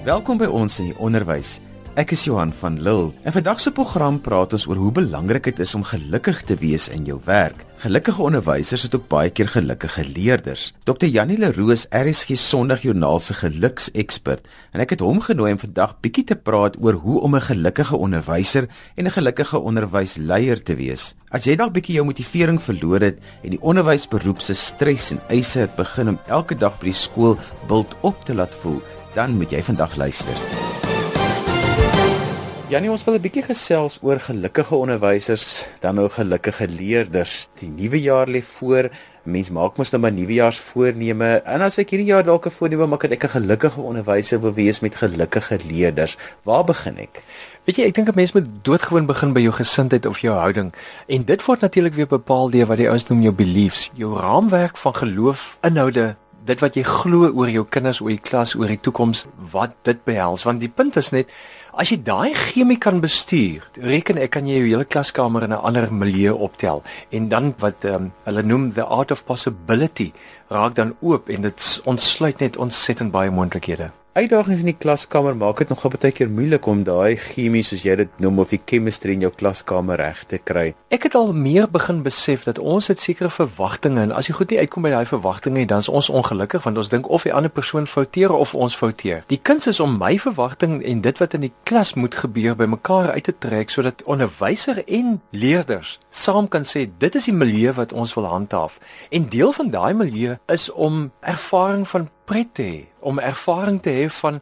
Welkom by ons in die onderwys. Ek is Johan van Lille. In vandag se program praat ons oor hoe belangrik dit is om gelukkig te wees in jou werk. Gelukkige onderwysers het ook baie keer gelukkige leerders. Dr. Janie Leroux is RSG Sondagjoernaal se geluksekspert en ek het hom genooi om vandag bietjie te praat oor hoe om 'n gelukkige onderwyser en 'n gelukkige onderwysleier te wees. As jy dalk bietjie jou motivering verloor het en die onderwysberoep se stres en eise het begin om elke dag by die skool bult op te laat voel, dan moet jy vandag luister. Janie, ons wil 'n bietjie gesels oor gelukkige onderwysers, dan nou gelukkige leerders. Die nuwe jaar lê voor. Mens maak mos nou maar nuwejaarsvoorneme. En as ek hierdie jaar dalk 'n voorneme maak dat ek 'n gelukkige onderwyser wil wees met gelukkige leerders, waar begin ek? Weet jy, ek dink 'n mens moet doodgewoon begin by jou gesindheid of jou houding. En dit word natuurlik weer bepaal deur wat die ouens noem jou beliefs, jou raamwerk van geloof, inhoude, dit wat jy glo oor jou kinders, oor die klas, oor die toekoms, wat dit behels. Want die punt is net as jy daai chemie kan bestuur, reken ek kan jy jou hele klaskamer in 'n ander milieu optel en dan wat um, hulle noem the art of possibility raak dan oop en dit ontsluit net ontsettend baie moontlikhede uitdagings in die klaskamer maak dit nogal baie keer moeilik om daai chemie soos jy dit noem of die chemistry in jou klaskamer reg te kry. Ek het al meer begin besef dat ons het sekere verwagtinge en as jy goed nie uitkom by daai verwagtinge dan is ons ongelukkig want ons dink of die ander persoon fouteer of ons fouteer. Die kuns is om my verwagting en dit wat in die klas moet gebeur bymekaar uit te trek sodat onderwyser en leerders saam kan sê dit is die milieu wat ons wil handhaaf. En deel van daai milieu is om ervaring van pret te hê, om ervaring te hê van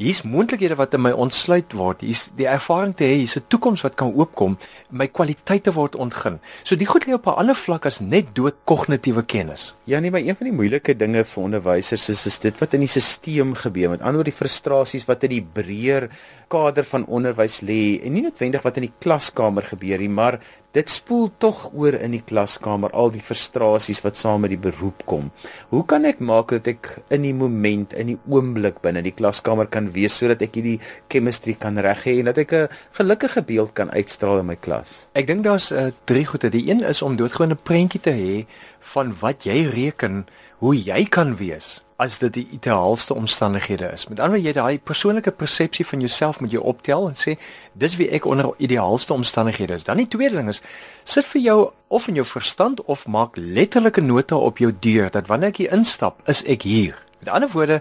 hier's moontlikhede wat in my ontsluit word. Hier's die ervaring te hê, hier's 'n toekoms wat kan oopkom, my kwaliteite word ontgin. So die goed lê op 'n ander vlak as net dood kognitiewe kennis. Ja nee, maar een van die moeilike dinge vir onderwysers is is dit wat in die stelsel gebeur. Met ander woorde die frustrasies wat in die breër kader van onderwys lê en nie noodwendig wat in die klaskamer gebeur nie, maar dit spoel tog oor in die klaskamer al die frustrasies wat saam met die beroep kom. Hoe kan ek maak dat ek in die moment, in die oomblik binne die klaskamer kan wees sodat ek hierdie chemistry kan reg hê en dat ek 'n gelukkige beeld kan uitstraal in my klas? Ek dink daar's uh, drie goede. Die een is om doodgewone prentjie te hê van wat jy reken hoe jy kan wees as dit die ideaalste omstandighede is. Met ander woorde jy daai persoonlike persepsie van jouself moet jy optel en sê dis wie ek onder ideaalste omstandighede is. Dan die tweede ding is sit vir jou of in jou verstand of maak letterlike nota op jou deur dat wanneer ek hier instap, is ek hier. Met ander woorde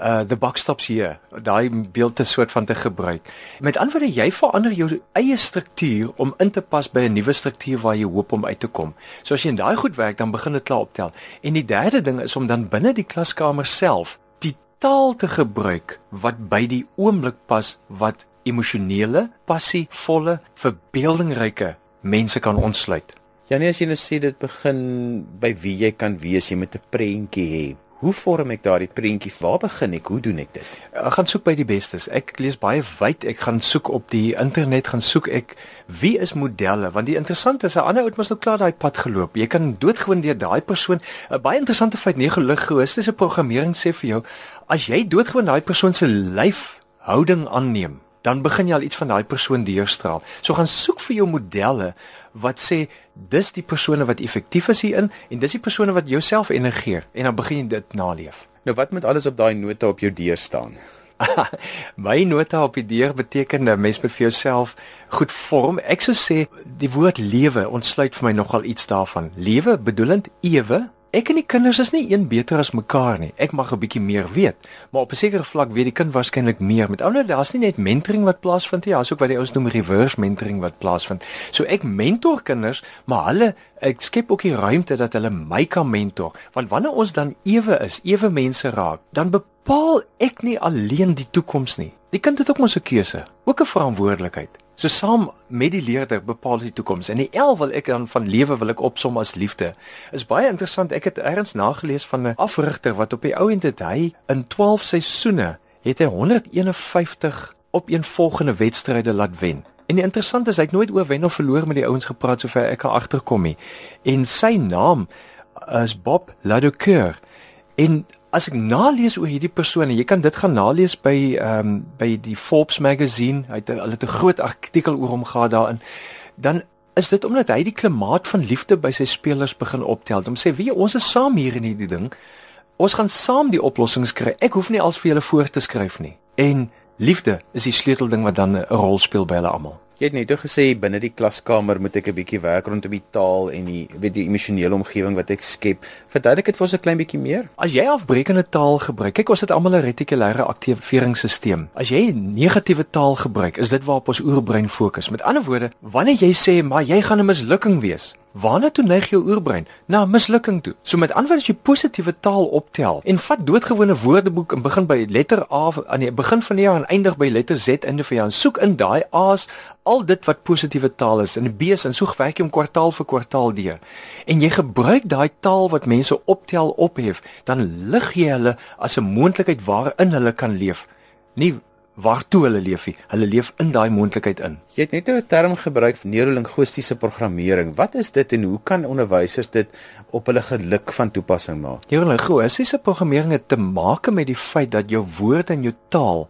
uh the box stops here daai beeld te soort van te gebruik. Met ander woorde jy verander jou eie struktuur om in te pas by 'n nuwe struktuur waar jy hoop om uit te kom. So as jy in daai goed werk dan begin dit klaar optel. En die derde ding is om dan binne die klaskamer self die taal te gebruik wat by die oomblik pas wat emosionele, passievolle, verbeeldingryke mense kan ontsluit. Janie as jy nou sê dit begin by wie jy kan wees, jy moet 'n prentjie hê. Hoe vorm ek daardie prentjie? Waar begin ek? Hoe doen ek dit? Ek gaan soek by die bestes. Ek lees baie wyd. Ek gaan soek op die internet, gaan soek ek wie is modelle? Want die interessante is 'n ander ou het mos nou klaar daai pad geloop. Jy kan doodgewoon deur daai persoon 'n baie interessante feit neurologiese programmering sê vir jou, as jy doodgewoon daai persoon se lyfhouding aanneem, dan begin jy al iets van daai persoon deurstraal. So gaan soek vir jou modelle wat sê dis die persone wat effektief is hierin en dis die persone wat jouself energeer en dan begin jy dit naleef. Nou wat moet alles op daai nota op jou deur staan? My nota op die deur beteken 'n mens moet vir jouself goed vorm. Ek sou sê die woord lewe ontsluit vir my nogal iets daarvan. Lewe bedoelend ewe Ek en die kinders is nie een beter as mekaar nie. Ek mag 'n bietjie meer weet, maar op 'n sekere vlak weet die kind waarskynlik meer. Met ander woorde, daar's nie net mentoring wat plaasvind nie, daar's ook wat die ouens noem reverse mentoring wat plaasvind. So ek mentor kinders, maar hulle ek skep ook die ruimte dat hulle my kan mentor. Want wanneer ons dan ewe is, ewe mense raak, dan bepaal ek nie alleen die toekoms nie. Die kind het ook mos 'n keuse, ook 'n verantwoordelikheid. So saam met die leerder bepaal die toekoms. En die L wil ek dan van lewe wil ek opsom as liefde. Is baie interessant. Ek het eers nagelees van 'n afrigter wat op die ou end het hy in 12 seisoene het hy 151 op een volgende wedstryde laat wen. En die interessant is hy het nooit oor wen of verloor met die ouens gepraat sover ek kan agterkom nie. En sy naam is Bob Ladocoeur. En as ek nalees oor hierdie persoon en jy kan dit gaan nalees by ehm um, by die Forbes magazine, hy het hulle het 'n groot artikel oor hom gehad daarin. Dan is dit omdat hy die klimaat van liefde by sy spelers begin optel. Om sê, "Wie, ons is saam hier in hierdie ding. Ons gaan saam die oplossings kry. Ek hoef nie als vir julle voor te skryf nie. En liefde is die sleutelding wat dan 'n rol speel by hulle almal. Jy het net toe gesê binne die klaskamer moet ek 'n bietjie werk rondom die taal en die weet die emosionele omgewing wat ek skep. Verduidelik dit vir ons 'n klein bietjie meer. As jy afbreekende taal gebruik, kyk ons het almal 'n retikulêre aktiveringsstelsel. As jy negatiewe taal gebruik, is dit waarop ons oerbrein fokus. Met ander woorde, wanneer jy sê maar jy gaan 'n mislukking wees, Waarna toe neig jou oerbrein? Na mislukking toe. So met ander woorde as jy positiewe taal optel en vat doodgewone woordeboek en begin by letter A aan die begin van die jaar en eindig by letter Z van die jaar en soek in daai A's al dit wat positiewe taal is en die B's en so werk jy om kwartaal vir kwartaal deur. En jy gebruik daai taal wat mense optel ophef, dan lig jy hulle as 'n moontlikheid waarin hulle kan leef. Nie waartoe hulle leef nie. Hulle leef in daai moontlikheid in. Jy het net 'n term gebruik van neurolinguistiese programmering. Wat is dit en hoe kan onderwysers dit op hulle geluk van toepassing maak? Neurolinguistiese programmering het te maak met die feit dat jou woorde en jou taal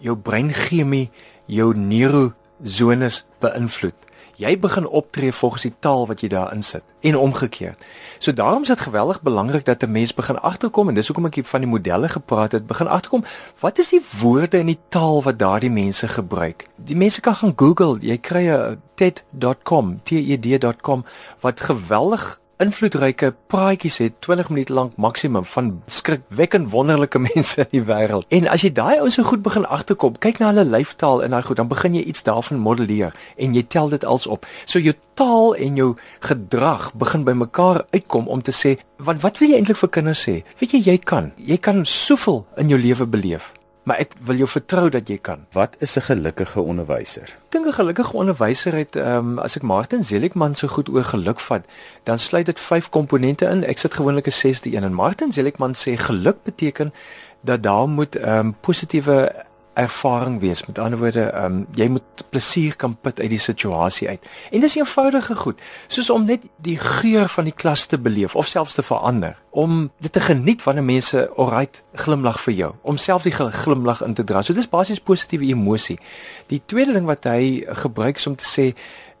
jou breinchemie, jou neurosones beïnvloed jy begin optree volgens die taal wat jy daar insit en omgekeerd. So daarom is dit geweldig belangrik dat 'n mens begin agterkom en dis hoekom ek van die modelle gepraat het, begin agterkom wat is die woorde in die taal wat daardie mense gebruik. Die mense kan gaan Google, jy kry 'n ted.com, ted.com wat geweldig invloedryke praatjies het 20 minute lank maksimum van skrikwekkend wonderlike mense in die wêreld. En as jy daai ouens so goed begin agterkom, kyk na hulle lyfstaal en daai goed, dan begin jy iets daarvan modelleer en jy tel dit als op. So jou taal en jou gedrag begin bymekaar uitkom om te sê, want wat wil jy eintlik vir kinders sê? Weet jy jy kan, jy kan soveel in jou lewe beleef maar ek wil jou vertrou dat jy kan. Wat is 'n gelukkige onderwyser? Ek dink 'n gelukkige onderwyser het ehm um, as ek Martin Seligman se goed oor geluk vat, dan sluit dit vyf komponente in. Ek sit gewoonlik 'n sesde een en Martin Seligman sê geluk beteken dat daar moet ehm um, positiewe ervaring wees. Met ander woorde, ehm um, jy moet plesier kan put uit die situasie uit. En dis eenvoudige goed, soos om net die geur van die klas te beleef of selfs te verander, om dit te geniet wanneer mense alright glimlag vir jou, om self die glimlag in te dra. So dis basies positiewe emosie. Die tweede ding wat hy gebruik is om te sê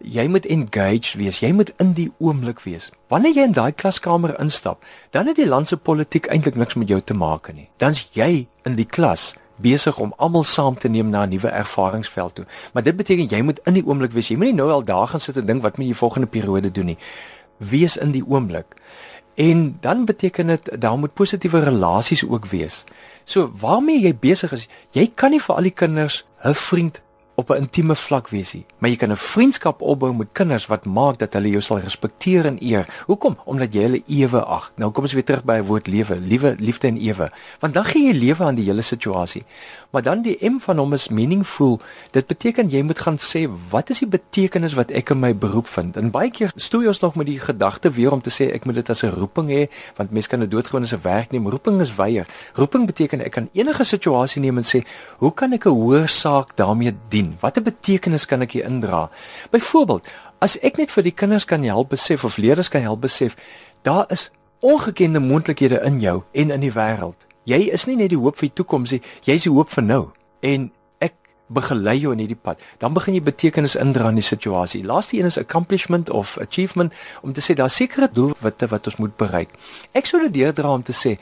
jy moet engaged wees, jy moet in die oomblik wees. Wanneer jy in daai klaskamer instap, dan het die land se politiek eintlik niks met jou te maak nie. Dan's jy in die klas besig om almal saam te neem na 'n nuwe ervaringsveld toe. Maar dit beteken jy moet in die oomblik wees. Jy moenie nou al daar gaan sit en dink wat moet jy volgende periode doen nie. Wees in die oomblik. En dan beteken dit daar moet positiewe relasies ook wees. So waarmee jy besig is, jy kan nie vir al die kinders 'n vriend op 'n intieme vlak wees nie, maar jy kan 'n vriendskap opbou met kinders wat maak dat hulle jou sal respekteer en eer. Hoekom? Omdat jy hulle ewe ag. Nou kom ons weer terug by 'n woord lewe, liewe liefde en ewe. Want dan gee jy lewe aan die hele situasie. Maar dan die M van hom is meaningful. Dit beteken jy moet gaan sê wat is die betekenis wat ek in my beroep vind? En baie keer stoei ons nog met die gedagte weer om te sê ek moet dit as 'n roeping hê, want mense kan dit doodgewoon as 'n werk neem. Roeping is weier. Roeping beteken ek kan enige situasie neem en sê, "Hoe kan ek 'n hoër saak daarmee dien?" dien? Watter betekenis kan ek hier indra? Byvoorbeeld, as ek net vir die kinders kan help besef of leerders kan help besef, daar is ongekende moontlikhede in jou en in die wêreld. Jy is nie net die hoop vir die toekoms nie, jy is die hoop vir nou. En ek begelei jou in hierdie pad. Dan begin jy betekenis indra in die situasie. Laaste een is accomplishment of achievement om te sê daar sekerre doelwitte wat ons moet bereik. Ek sou dit deurdra om te sê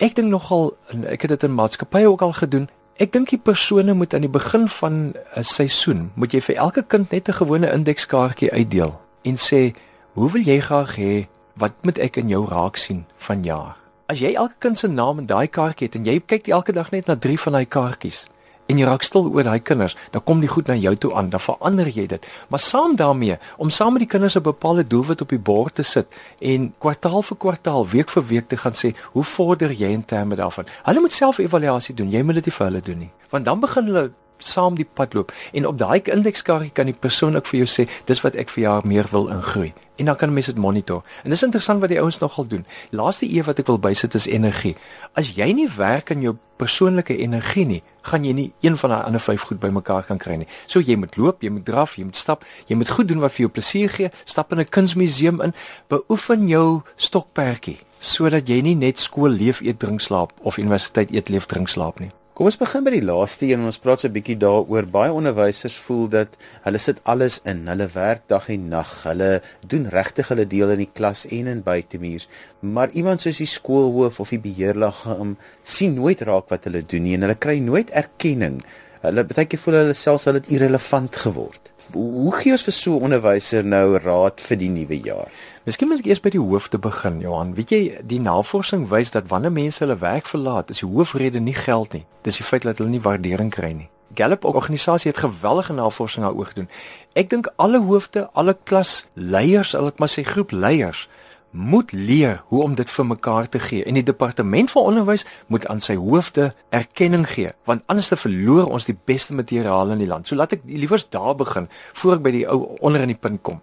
ek dink nogal ek het dit in maatskappye ook al gedoen. Ek dink die persone moet aan die begin van 'n seisoen moet jy vir elke kind net 'n gewone indekskaartjie uitdeel en sê, "Hoe wil jy graag hê wat moet ek in jou raak sien vanjaar?" As jy elke kind se naam in daai kaartjie het en jy kyk elke dag net na 3 van daai kaartjies, en jy raak stil oor daai kinders, dan kom die goed na jou toe aan, dan verander jy dit. Maar saam daarmee, om saam met die kinders 'n bepaalde doelwit op die bord te sit en kwartaal vir kwartaal, week vir week te gaan sê, hoe vorder jy in terme daarvan? Hulle moet self evaluasie doen. Jy moet dit nie vir hulle doen nie. Want dan begin hulle saam die pad loop en op daai indekskaartjie kan die persoon ook vir jou sê dis wat ek vir jaar meer wil ingroei en dan kan mense dit monitor. En dis interessant wat die ouens nogal doen. Laaste ee wat ek wil bysit is energie. As jy nie werk aan jou persoonlike energie nie, gaan jy nie een van daai ander vyf goed bymekaar kan kry nie. So jy moet loop, jy moet draf, jy moet stap, jy moet goed doen wat vir jou plesier gee, stap in 'n kunsmuseum in, beoefen jou stokperdjie sodat jy nie net skool leef eet drink slaap of universiteit eet leef drink slaap nie. Kom ons begin by die laaste een en ons praat so 'n bietjie daaroor. Baie onderwysers voel dat hulle sit alles in. Hulle werk dag en nag. Hulle doen regtig hulle deel in die klas en in buitemuurs. Maar iemand soos die skoolhoof of die beheerliggaam sien nooit raak wat hulle doen nie en hulle kry nooit erkenning. Hulle baie keer voel hulle selfs hulle het irrelevant geword. Hoe gee ons vir so 'n onderwyser nou raad vir die nuwe jaar? Miskien moet ek eers by die hoofde begin, Johan. Weet jy, die navorsing wys dat wanneer mense hulle werk verlaat, is die hoofrede nie geld nie. Dis die feit dat hulle nie waardering kry nie. Gallup organisasie het geweldige navorsing daaroor gedoen. Ek dink alle hoofde, alle klasleiers, al ek maar sê groepleiers, moet leer hoe om dit vir mekaar te gee en die departement van onderwys moet aan sy hoofde erkenning gee want anders te verloor ons die beste materiaal in die land. So laat ek liewers daar begin voor ek by die ou onder in die punt kom.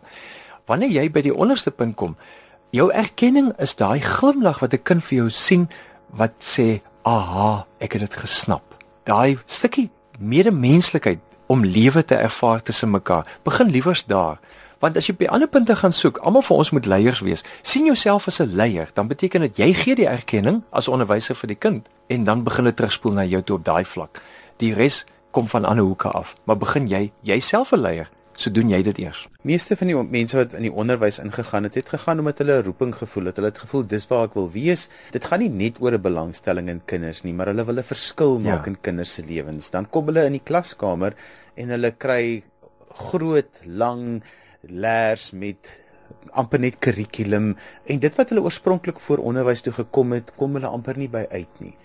Wanneer jy by die onderste punt kom, jou erkenning is daai glimlag wat 'n kind vir jou sien wat sê, "Aha, ek het dit gesnap." Daai stukkie medemenslikheid om lewe te ervaar tussen mekaar. Begin liewers daar. Want as jy by ander punte gaan soek, almal van ons moet leiers wees. sien jouself as 'n leier, dan beteken dit jy gee die erkenning as onderwyser vir die kind en dan begin dit terugspoel na jou toe op daai vlak. Die res kom van ander hoeke af, maar begin jy jouself 'n leier, so doen jy dit eers. Meeste van die mense wat in die onderwys ingegaan het, het gegaan omdat hulle 'n roeping gevoel het. Hulle het gevoel dis waar ek wil wees. Dit gaan nie net oor 'n belangstelling in kinders nie, maar hulle wil 'n verskil maak ja. in kinders se lewens. Dan kom hulle in die klaskamer en hulle kry groot, lang leers met amper net kurrikulum en dit wat hulle oorspronklik voor onderwys toe gekom het, kom hulle amper nie by uit nie.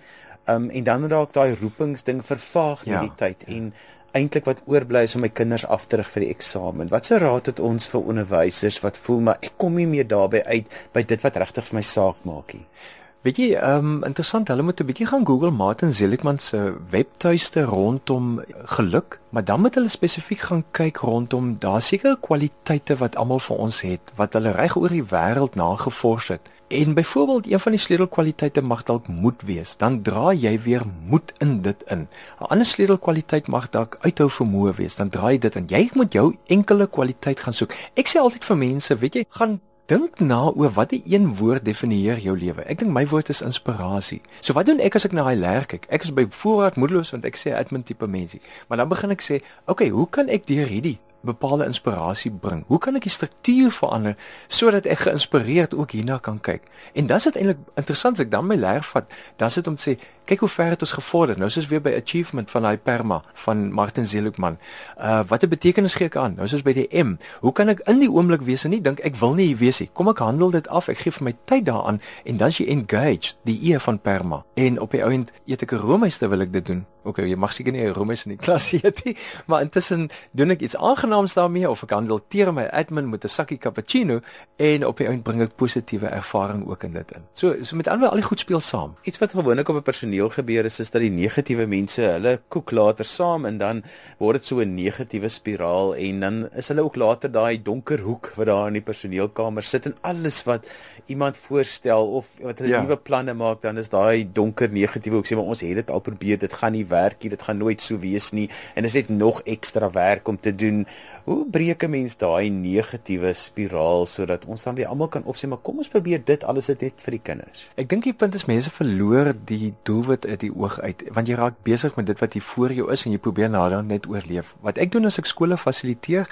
Um en dan raak daai roepingsding vervaag met ja, die tyd en eintlik wat oorbly is om my kinders af te rig vir die eksamen. Wat se raad het ons vir onderwysers wat voel maar ek kom nie meer daarbey uit by dit wat regtig vir my saak maak nie? Weet jy, ehm um, interessant, hulle moet 'n bietjie gaan Google Martin Seligman se webtuiste rondom geluk, maar dan moet hulle spesifiek gaan kyk rondom daar seker kwaliteite wat almal van ons het wat hulle reg oor die wêreld nagevors het. En byvoorbeeld een van die sleutelkwaliteite mag dalk moed wees. Dan dra jy weer moed in dit in. 'n Ander sleutelkwaliteit mag dalk uithou vermoë wees. Dan draai dit in. Jy moet jou enkele kwaliteit gaan soek. Ek sê altyd vir mense, weet jy, gaan Dink na oor wat die een woord definieer jou lewe. Ek dink my woord is inspirasie. So wat doen ek as ek na daai leer kyk? Ek is by voorraad moedeloos want ek sê admin tipe mensie. Maar dan begin ek sê, "Oké, okay, hoe kan ek deur hierdie bepaalde inspirasie bring. Hoe kan ek die struktuur verander sodat ek geïnspireerd ook hierna kan kyk? En dan is dit eintlik interessant as ek dan my leer vat, dan sit om te sê, kyk hoe ver het ons gevorder. Nou is ons weer by achievement van daai perma van Martin Seligman. Uh watter betekenis gee ek aan? Nou is ons by die M. Hoe kan ek in die oomblik wees en nie dink ek wil nie hier wees nie. Kom ek handel dit af. Ek gee vir my tyd daaraan en dan is jy engaged, die E van perma. En op die ouend eet ek 'n roomys terwyl ek dit doen. OK, jy mag seker nie 'n roomys in die klas eet nie, maar intussen doen ek iets aangenaams daarmee of ek handel teer my admin met 'n sakkie cappuccino en op die ouend bring ek positiewe ervaring ook in dit in. So so met ander al die goed speel saam. Iets wat gewoonlik op 'n personeel gebeur is is dat die negatiewe mense hulle koek later saam en dan word dit so 'n negatiewe spiraal en dan is hulle ook later daai donker hoek wat daar in die personeelkamer sit en alles wat iemand voorstel of wat hulle ja. nuwe planne maak dan is daai donker negatiewe hoek sê maar ons het dit al probeer dit gaan nie werk nie dit gaan nooit so wees nie en is net nog ekstra werk om te doen Hoe breek 'n mens daai negatiewe spiraal sodat ons dan weer almal kan opsê maar kom ons probeer dit alles net vir die kinders. Ek dink die punt is mense verloor die doelwit uit die oog uit want jy raak besig met dit wat hier voor jou is en jy probeer nader net oorleef. Wat ek doen as ek skole fasiliteer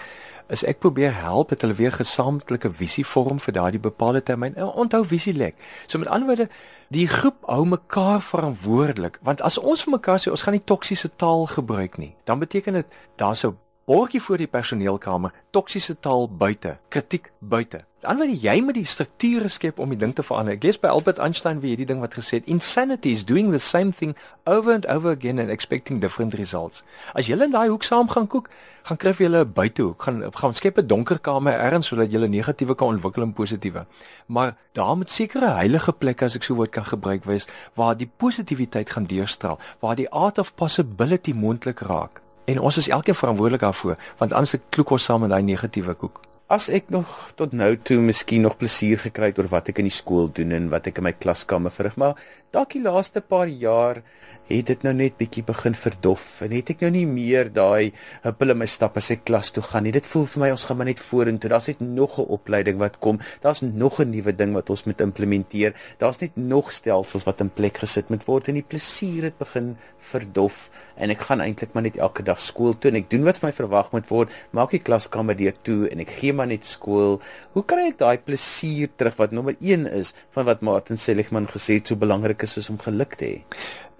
is ek probeer help dat hulle weer gesamentlike visie vorm vir daardie bepaalde termyn. Onthou visie lek. So met ander woorde, die groep hou mekaar verantwoordelik want as ons vir mekaar sê ons gaan nie toksiese taal gebruik nie, dan beteken dit daar sou borgie voor die personeelkamer, toksiese taal buite, kritiek buite. Dan wanneer jy met die strukture skep om die ding te verander. Ek lees by Albert Einstein wie hierdie ding wat gesê het, insanity is doing the same thing over and over again and expecting different results. As jy in daai hoek saam gaan kook, gaan kry jy 'n buitehoek, gaan gaan skep 'n donker kamer ergens sodat 'n negatiewe kan ontwikkel en positiewe. Maar daar moet sekere heilige plekke as ek so woord kan gebruik wees waar die positiwiteit gaan deurstraal, waar die art of possibility moontlik raak. En ons is elkeen verantwoordelik daarvoor, want anders ek kloek ons saam in daai negatiewe koek. as ek nog tot nou toe miskien nog plesier gekry het oor wat ek in die skool doen en wat ek in my klaskamer verrig, maar dalk die laaste paar jaar het dit nou net bietjie begin verdof en het ek nou nie meer daai huppel in my stap as ek klas toe gaan nie. Dit voel vir my ons gaan maar net vorentoe. Daar's net nog 'n opleiding wat kom. Daar's nog 'n nuwe ding wat ons moet implementeer. Daar's net nog stelsels wat in plek gesit moet word en die plesier het begin verdof en ek gaan eintlik maar net elke dag skool toe en ek doen wat vir my verwag moet word. Maak die klaskamer deur toe en ek gee maar net skool. Hoe kry ek daai plesier terug wat nommer 1 is van wat Martin Seligman gesê het so belangrik is om geluk te hê?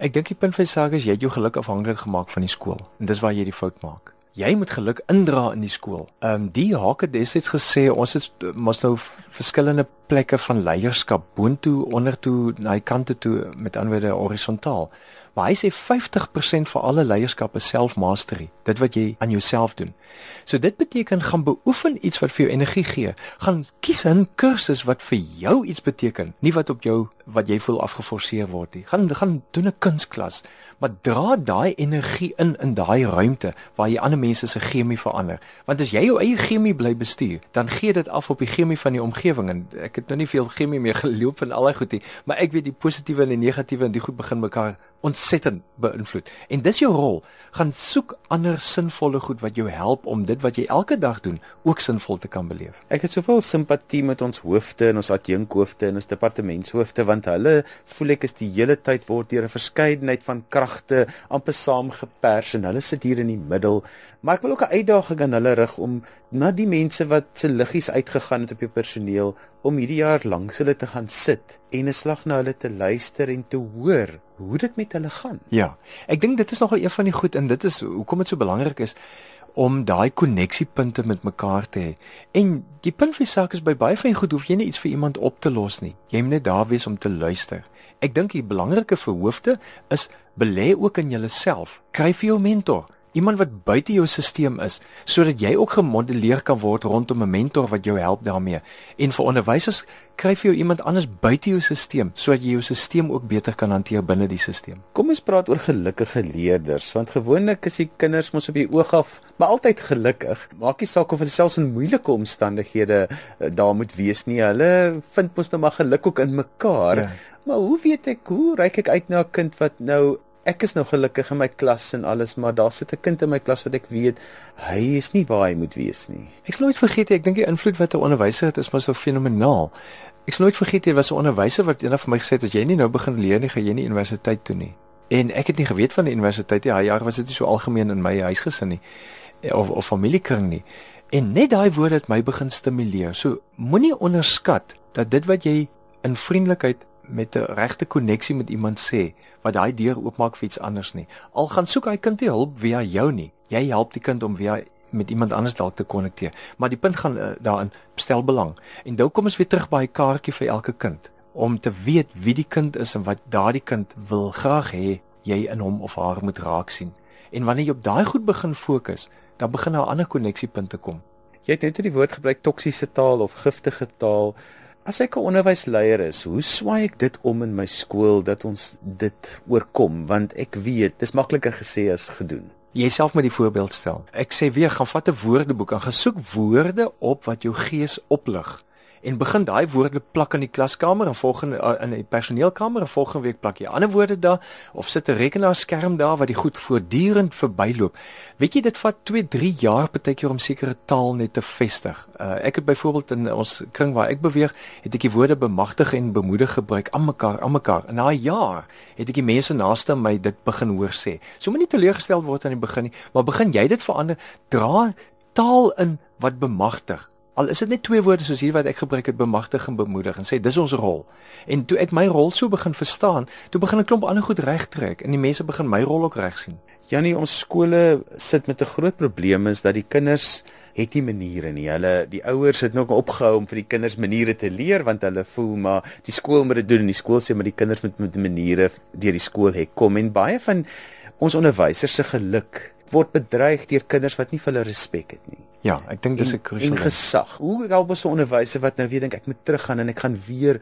Ek dink die punt die saak is jy het jou geluk afhanklik gemaak van die skool. En dis waar jy die fout maak. Jy moet geluk indra in die skool. Ehm um, die Hake het destyds gesê ons het mos nou verskillende plekke van leierskap boontoe, ondertoe, na die kante toe met anderwoorde horisontaal. Maar hy sê 50% van alle leierskap is self-mastery, dit wat jy aan jouself doen. So dit beteken gaan beoefen iets wat vir jou energie gee. Gaan kies 'n kursus wat vir jou iets beteken, nie wat op jou wat jy voel afgeforceer word nie. Gaan gaan doen 'n kunsklas, maar dra daai energie in in daai ruimte waar jy ander mense se chemie verander. Want as jy jou eie chemie bly bestuur, dan gee dit af op die chemie van die omgewing en ek het nou nie veel chemie meer geloop en al daai goed nie, maar ek weet die positiewe en die negatiewe en die goed begin mekaar ontsettend beïnvloed. En dis jou rol. Gaan soek ander sinvolle goed wat jou help om dit wat jy elke dag doen ook sinvol te kan beleef. Ek het soveel simpatie met ons hoofde en ons adjunkhoofde en ons departementshoofde want hulle voel ek is die hele tyd word deur 'n verskeidenheid van kragte amper saamgepers en hulle sit hier in die middel. Maar ek wil ook 'n uitdaging aan hulle rig om na die mense wat se liggies uitgegaan het op jou personeel om hierdie jaar langs hulle te gaan sit en 'n slag na hulle te luister en te hoor hoe dit met hulle gaan. Ja, ek dink dit is nogal een van die goed en dit is hoekom dit so belangrik is om daai koneksiepunte met mekaar te hê. En die punt vir saak is by baie van goed hoef jy nie iets vir iemand op te los nie. Jy moet net daar wees om te luister. Ek dink die belangrike vir hoofde is belê ook in jouself. Kry vir jou mentor iemand wat buite jou stelsel is sodat jy ook gemodelleer kan word rondom 'n mentor wat jou help daarmee. En vir onderwysers kry jy iemand anders buite jou stelsel sodat jy jou stelsel ook beter kan hanteer binne die stelsel. Kom ons praat oor gelukkige leerders want gewoonlik is die kinders mos op die oog af maar altyd gelukkig. Maak nie saak of hulle selfs in moeilike omstandighede uh, daar moet wees nie. Hulle vind mos nou maar geluk ook in mekaar. Ja. Maar hoe weet ek hoe reik ek uit na 'n kind wat nou ek is nou gelukkig in my klas en alles, maar daar sit 'n kind in my klas wat ek weet hy is nie waar hy moet wees nie. Ek sal nooit vergeet nie, ek dink die invloed wat 'n onderwyser het is mos so fenomenaal. Ek sal nooit vergeet jy was 'n onderwyser wat eendag vir my gesê het as jy nie nou begin leer nie, gaan jy nie universiteit toe nie. En ek het nie geweet van die universiteit nie. Daai jaar was dit nie so algemeen in my huisgesin nie of of familiekring nie. En net daai woorde het my begin stimuleer. So moenie onderskat dat dit wat jy in vriendelikheid met 'n regte koneksie met iemand sê wat daai deur oopmaak vir iets anders nie. Al gaan soek hy kind nie hulp via jou nie. Jy help die kind om via met iemand anders dalk te konnekteer. Maar die punt gaan uh, daarin stel belang. En nou kom ons weer terug by 'n kaartjie vir elke kind om te weet wie die kind is en wat daardie kind wil graag hê jy in hom of haar moet raak sien. En wanneer jy op daai goed begin fokus, dan begin daar ander koneksiepunte kom. Jy het net die woord gebruik toksiese taal of giftige taal. As ek 'n onderwysleier is, hoe swaai ek dit om in my skool dat ons dit oorkom want ek weet dis makliker gesê as gedoen. Jy self met die voorbeeld stel. Ek sê weer gaan vat 'n woordeboek en gaan soek woorde op wat jou gees oplig en begin daai woorde plak in die klaskamer en volgende uh, in die personeelkamer en volgende week plak jy ander woorde daar of sit 'n rekenaarskerm daar wat die goed voortdurend verbyloop. Weet jy dit vat 2, 3 jaar partykeer om sekere taal net te vestig. Uh, ek het byvoorbeeld in ons kring waar ek beweeg, het ek die woorde bemagtig en bemoedig gebruik aan mekaar, aan mekaar. En na 'n jaar het ek die mense naaste my dit begin hoor sê. So moenie teleurgestel word aan die begin nie, maar begin jy dit verander, dra taal in wat bemagtig Al is dit net twee woorde soos hier wat ek gebruik het bemagtig en bemoedig en sê dis ons rol. En toe ek my rol so begin verstaan, toe begin 'n klomp ander goed regtrek en die mense begin my rol ook reg sien. Janie, ons skole sit met 'n groot probleem is dat die kinders het nie maniere nie. Hulle die ouers het nog opgehou om vir die kinders maniere te leer want hulle voel maar die skool moet dit doen en die skool sê maar die kinders moet met maniere deur die skool hê kom en baie van ons onderwysers se geluk word bedreig deur kinders wat nie vir hulle respek het nie. Ja, ek dink dis 'n krusiale gesag. Hoe help ons 'n onderwyser wat nou weer dink ek moet teruggaan en ek gaan weer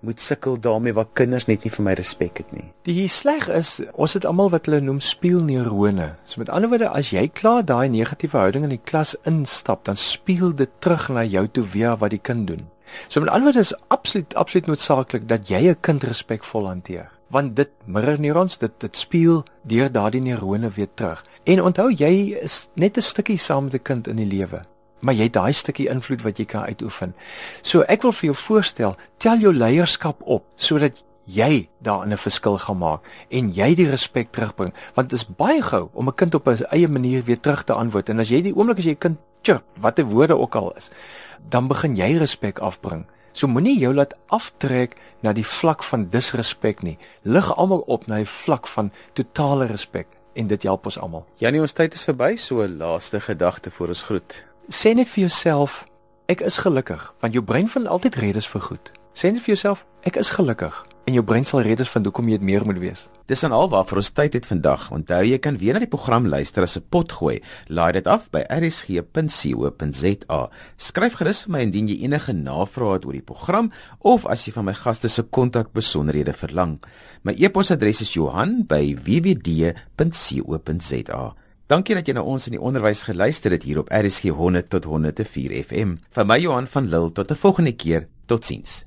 moet sukkel daarmee waar kinders net nie vir my respek het nie. Die sleg is ons het almal wat hulle noem spieelneurone. So met ander woorde as jy klaar daai negatiewe houding in die klas instap, dan speel dit terug na jou toe via wat die kind doen. So met ander woorde is absoluut absoluut noodsaaklik dat jy 'n kind respekvol hanteer want dit mirror neurons dit dit speel deur daardie neurone weer terug. En onthou jy is net 'n stukkie saam met 'n kind in die lewe. Maar jy het daai stukkie invloed wat jy kan uitoefen. So ek wil vir jou voorstel, tel jou leierskap op sodat jy daarin 'n verskil gaan maak en jy die respek terugbring want dit is baie gou om 'n kind op 'n eie manier weer terug te antwoord en as jy die oomblik as jy 'n kind chirp watter woorde ook al is dan begin jy respek afbring So moenie jou laat aftrek na die vlak van disrespek nie. Lig almal op na 'n vlak van totale respek en dit help ons almal. Janie, ons tyd is verby, so laaste gedagte voor ons groet. Sê net vir jouself, ek is gelukkig, want jou brein vind altyd redes vir goed. Sê net vir jouself, ek is gelukkig en jou brein sal redes vind hoekom jy dit meer moet wees. Dis dan alwaar ons tyd het vandag. Onthou jy kan weer na die program luister as 'n pot gooi. Laai dit af by rsg.co.za. Skryf gerus vir my indien jy enige navrae het oor die program of as jy van my gaste se kontakbesonderhede verlang. My e-posadres is Johan@wwd.co.za. Dankie dat jy na ons in die onderwys geluister het hier op RSG 100 tot 104 FM. Vir my Johan van Lille tot 'n volgende keer. Totsiens.